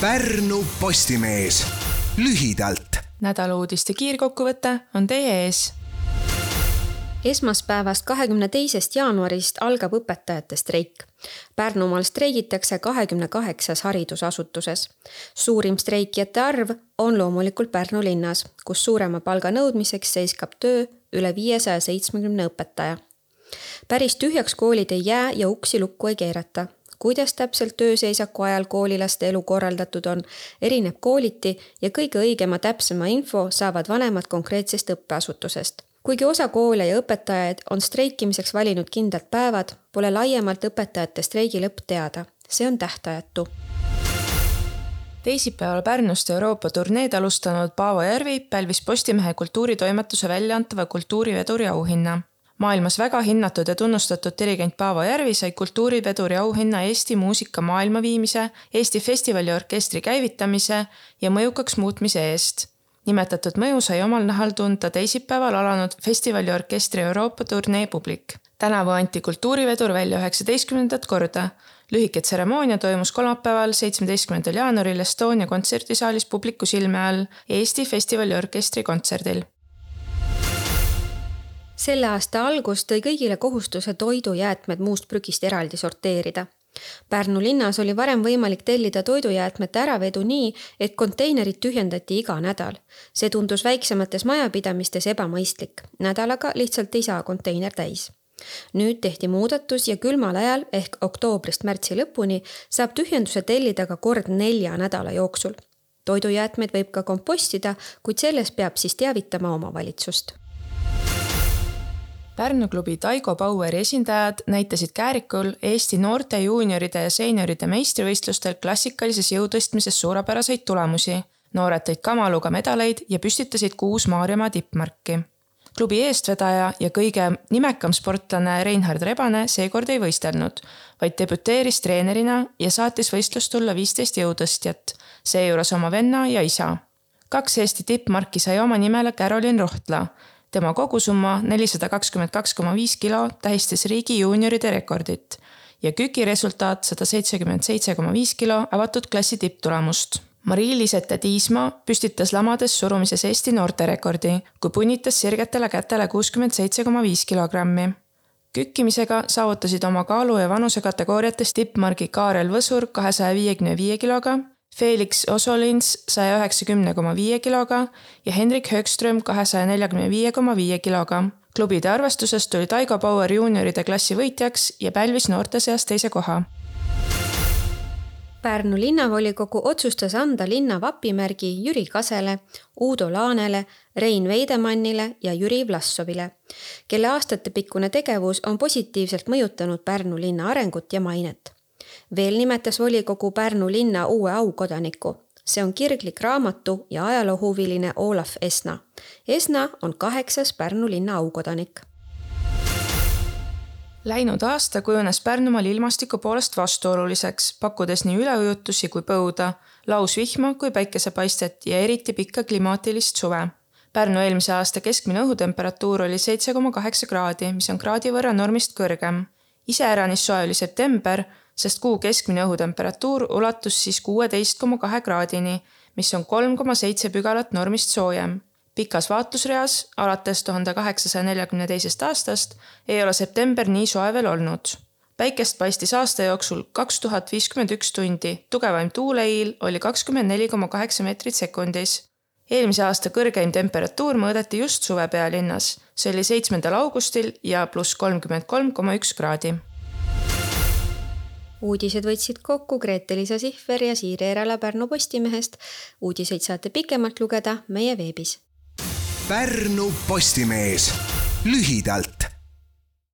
Pärnu Postimees lühidalt. nädala uudiste kiirkokkuvõte on teie ees. esmaspäevast, kahekümne teisest jaanuarist algab õpetajate streik. Pärnumaal streigitakse kahekümne kaheksas haridusasutuses. suurim streikijate arv on loomulikult Pärnu linnas, kus suurema palga nõudmiseks seiskab töö üle viiesaja seitsmekümne õpetaja päris tühjaks koolid ei jää ja uksi lukku ei keerata kuidas täpselt tööseisaku ajal koolilaste elu korraldatud on, erineb kooliti ja kõige õigema täpsema info saavad vanemad konkreetsest õppeasutusest. kuigi osa koole ja õpetajaid on streikimiseks valinud kindlad päevad, pole laiemalt õpetajate streigi lõpp teada. see on tähtajatu teisipäeval Pärnust Euroopa turneed alustanud Paavo Järvi pälvis Postimehe kultuuritoimetuse väljaantava kultuuriveduri auhinna maailmas väga hinnatud ja tunnustatud dirigent Paavo Järvi sai kultuuriveduri auhinna Eesti muusika maailma viimise, Eesti festivaliorkestri käivitamise ja mõjukaks muutmise eest. nimetatud mõju sai omal nahal tunda teisipäeval alanud festivaliorkestri Euroopa turnee publik. tänavu anti kultuurivedur välja üheksateistkümnendat korda. lühike tseremoonia toimus kolmapäeval, seitsmeteistkümnendal jaanuaril Estonia kontserdisaalis publiku silme all Eesti festivaliorkestri kontserdil selle aasta algus tõi kõigile kohustuse toidujäätmed muust prügist eraldi sorteerida. Pärnu linnas oli varem võimalik tellida toidujäätmete äravedu nii, et konteinerid tühjendati iga nädal. see tundus väiksemates majapidamistes ebamõistlik, nädalaga lihtsalt ei saa konteiner täis nüüd tehti muudatus ja külmal ajal ehk oktoobrist märtsi lõpuni saab tühjenduse tellida ka kord nelja nädala jooksul. toidujäätmeid võib ka kompostida, kuid sellest peab siis teavitama omavalitsust Pärnu klubi Taigo Baueri esindajad näitasid Käärikul Eesti noorte juunioride ja seenioride meistrivõistlustel klassikalises jõutõstmises suurepäraseid tulemusi. noored tõid kamaluga medaleid ja püstitasid kuus Maarjamaa tippmarki. klubi eestvedaja ja kõige nimekam sportlane Reinhard Rebane seekord ei võistelnud, vaid debüteeris treenerina ja saatis võistlust tulla viisteist jõutõstjat, seejuures oma venna ja isa. kaks Eesti tippmarki sai oma nimele Carolin Rohtla tema kogusumma nelisada kakskümmend kaks koma viis kilo tähistas riigi juunioride rekordit ja KÜK-i resultaat sada seitsekümmend seitse koma viis kilo avatud klassi tipptulemust. Marii-Lisette Tiismaa püstitas lamades surumises Eesti noorterekordi, kui punnitas sirgetele kätele kuuskümmend seitse koma viis kilogrammi. kükkimisega saavutasid oma kaalu ja vanuse kategooriates tippmargi Kaarel Võsur kahesaja viiekümne viie kiloga Felix Osolins saja üheksakümne koma viie kiloga ja Henrik Högström kahesaja neljakümne viie koma viie kiloga. klubide arvestuses tuli Taigo Bauer juunioride klassi võitjaks ja pälvis noorte seas teise koha. Pärnu linnavolikogu otsustas anda linna vapimärgi Jüri Kasele, Uudo Laanele, Rein Veidemannile ja Jüri Vlassovile, kelle aastatepikkune tegevus on positiivselt mõjutanud Pärnu linna arengut ja mainet veel nimetas volikogu Pärnu linna uue aukodaniku. see on kirglik raamatu ja ajaloohuviline Olav Esna. Esna on kaheksas Pärnu linna aukodanik. Läinud aasta kujunes Pärnumaal ilmastiku poolest vastuoluliseks, pakkudes nii üleujutusi kui põuda, lausvihma kui päikesepaistet ja eriti pikka klimaatilist suve Pärnu eelmise aasta keskmine õhutemperatuur oli seitse koma kaheksa kraadi, mis on kraadi võrra normist kõrgem. iseäranis soe oli september, sest kuu keskmine õhutemperatuur ulatus siis kuueteist koma kahe kraadini, mis on kolm koma seitse pügalat normist soojem. pikas vaatlusreas, alates tuhande kaheksasaja neljakümne teisest aastast, ei ole september nii soe veel olnud. päikest paistis aasta jooksul kaks tuhat viiskümmend üks tundi, tugevaim tuuleiil oli kakskümmend neli koma kaheksa meetrit sekundis eelmise aasta kõrgeim temperatuur mõõdeti just suve pealinnas, see oli seitsmendal augustil ja pluss kolmkümmend kolm koma üks kraadi uudised võtsid kokku Grete-Liisa Sihver ja Siiri Erala Pärnu Postimehest. uudiseid saate pikemalt lugeda meie veebis. Pärnu Postimees lühidalt